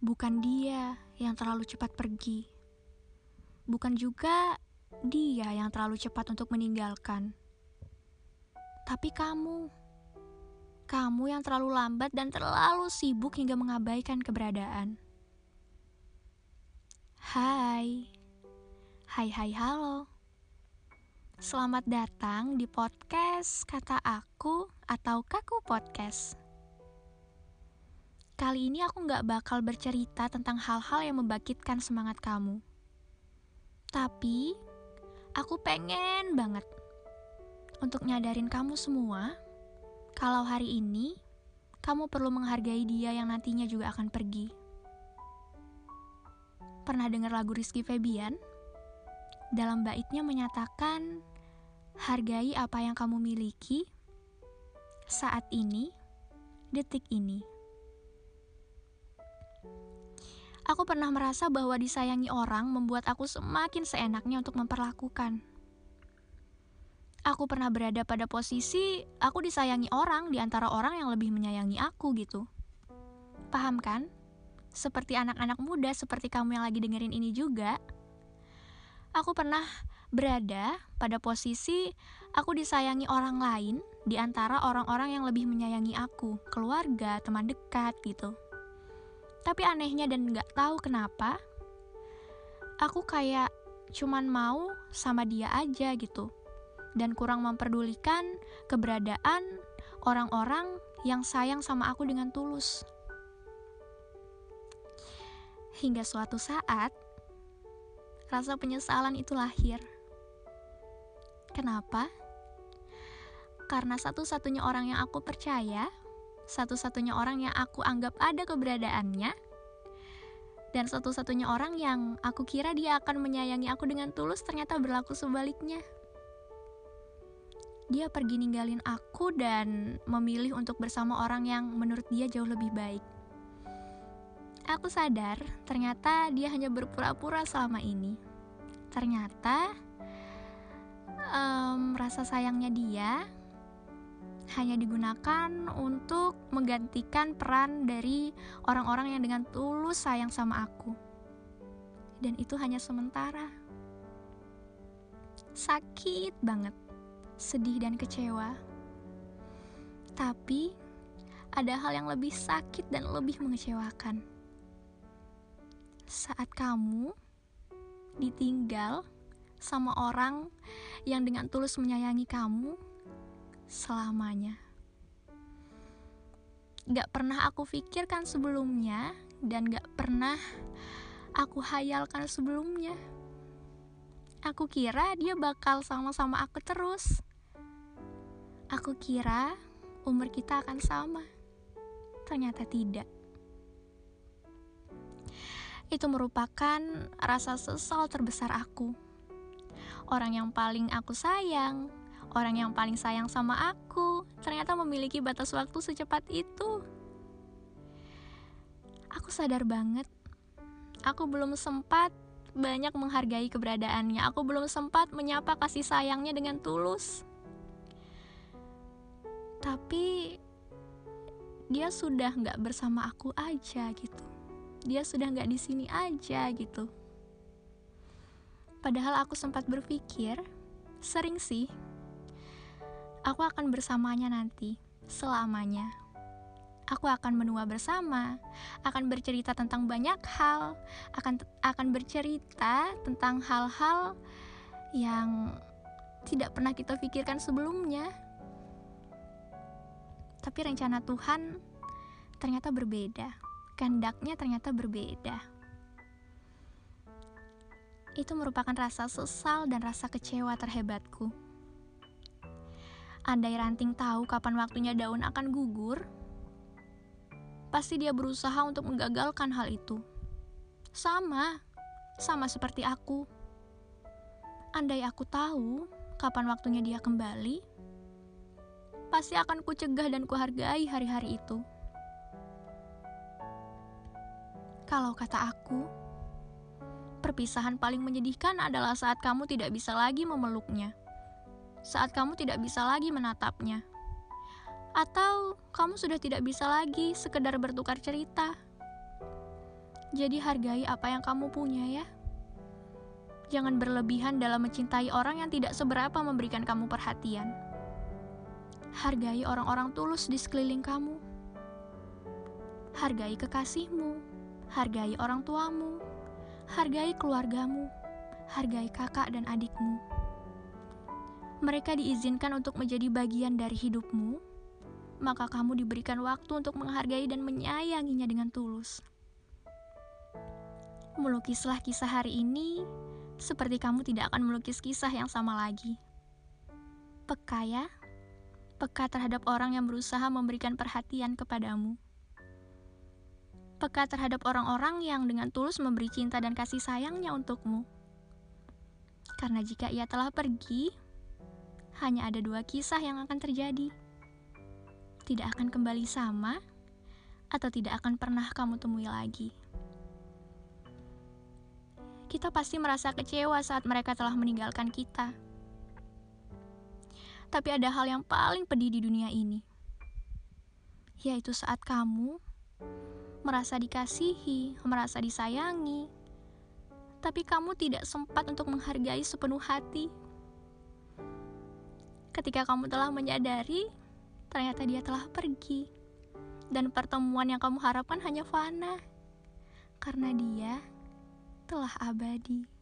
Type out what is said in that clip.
Bukan dia yang terlalu cepat pergi. Bukan juga dia yang terlalu cepat untuk meninggalkan. Tapi kamu, kamu yang terlalu lambat dan terlalu sibuk hingga mengabaikan keberadaan. Hai, hai, hai, halo. Selamat datang di podcast Kata Aku atau Kaku Podcast. Kali ini aku nggak bakal bercerita tentang hal-hal yang membangkitkan semangat kamu. Tapi, aku pengen banget untuk nyadarin kamu semua kalau hari ini kamu perlu menghargai dia yang nantinya juga akan pergi. Pernah dengar lagu Rizky Febian? Dalam baitnya menyatakan, hargai apa yang kamu miliki saat ini, detik ini. Aku pernah merasa bahwa disayangi orang membuat aku semakin seenaknya untuk memperlakukan. Aku pernah berada pada posisi aku disayangi orang di antara orang yang lebih menyayangi aku gitu. Paham kan? Seperti anak-anak muda seperti kamu yang lagi dengerin ini juga. Aku pernah berada pada posisi aku disayangi orang lain di antara orang-orang yang lebih menyayangi aku, keluarga, teman dekat gitu. Tapi anehnya dan gak tahu kenapa, aku kayak cuman mau sama dia aja gitu. Dan kurang memperdulikan keberadaan orang-orang yang sayang sama aku dengan tulus. Hingga suatu saat, rasa penyesalan itu lahir. Kenapa? Karena satu-satunya orang yang aku percaya satu-satunya orang yang aku anggap ada keberadaannya, dan satu-satunya orang yang aku kira dia akan menyayangi aku dengan tulus ternyata berlaku sebaliknya. Dia pergi ninggalin aku dan memilih untuk bersama orang yang menurut dia jauh lebih baik. Aku sadar ternyata dia hanya berpura-pura selama ini. Ternyata um, rasa sayangnya dia hanya digunakan untuk menggantikan peran dari orang-orang yang dengan tulus sayang sama aku. Dan itu hanya sementara. Sakit banget, sedih dan kecewa. Tapi ada hal yang lebih sakit dan lebih mengecewakan. Saat kamu ditinggal sama orang yang dengan tulus menyayangi kamu, selamanya. Gak pernah aku pikirkan sebelumnya dan gak pernah aku hayalkan sebelumnya. Aku kira dia bakal sama-sama aku terus. Aku kira umur kita akan sama. Ternyata tidak. Itu merupakan rasa sesal terbesar aku. Orang yang paling aku sayang, orang yang paling sayang sama aku ternyata memiliki batas waktu secepat itu. Aku sadar banget, aku belum sempat banyak menghargai keberadaannya. Aku belum sempat menyapa kasih sayangnya dengan tulus. Tapi dia sudah nggak bersama aku aja gitu. Dia sudah nggak di sini aja gitu. Padahal aku sempat berpikir, sering sih Aku akan bersamanya nanti, selamanya. Aku akan menua bersama, akan bercerita tentang banyak hal, akan akan bercerita tentang hal-hal yang tidak pernah kita pikirkan sebelumnya. Tapi rencana Tuhan ternyata berbeda. Kehendaknya ternyata berbeda. Itu merupakan rasa sesal dan rasa kecewa terhebatku. Andai ranting tahu kapan waktunya daun akan gugur, pasti dia berusaha untuk menggagalkan hal itu. Sama, sama seperti aku. Andai aku tahu kapan waktunya dia kembali, pasti akan kucegah dan kuhargai hari-hari itu. Kalau kata aku, perpisahan paling menyedihkan adalah saat kamu tidak bisa lagi memeluknya saat kamu tidak bisa lagi menatapnya. Atau kamu sudah tidak bisa lagi sekedar bertukar cerita. Jadi hargai apa yang kamu punya ya. Jangan berlebihan dalam mencintai orang yang tidak seberapa memberikan kamu perhatian. Hargai orang-orang tulus di sekeliling kamu. Hargai kekasihmu, hargai orang tuamu, hargai keluargamu, hargai kakak dan adikmu. Mereka diizinkan untuk menjadi bagian dari hidupmu, maka kamu diberikan waktu untuk menghargai dan menyayanginya dengan tulus. Melukislah kisah hari ini seperti kamu tidak akan melukis kisah yang sama lagi. Peka ya, peka terhadap orang yang berusaha memberikan perhatian kepadamu. Peka terhadap orang-orang yang dengan tulus memberi cinta dan kasih sayangnya untukmu. Karena jika ia telah pergi, hanya ada dua kisah yang akan terjadi. Tidak akan kembali sama, atau tidak akan pernah kamu temui lagi kita pasti merasa kecewa saat mereka telah meninggalkan kita. Tapi ada hal yang paling pedih di dunia ini, yaitu saat kamu merasa dikasihi, merasa disayangi, tapi kamu tidak sempat untuk menghargai sepenuh hati. Ketika kamu telah menyadari, ternyata dia telah pergi, dan pertemuan yang kamu harapkan hanya fana karena dia telah abadi.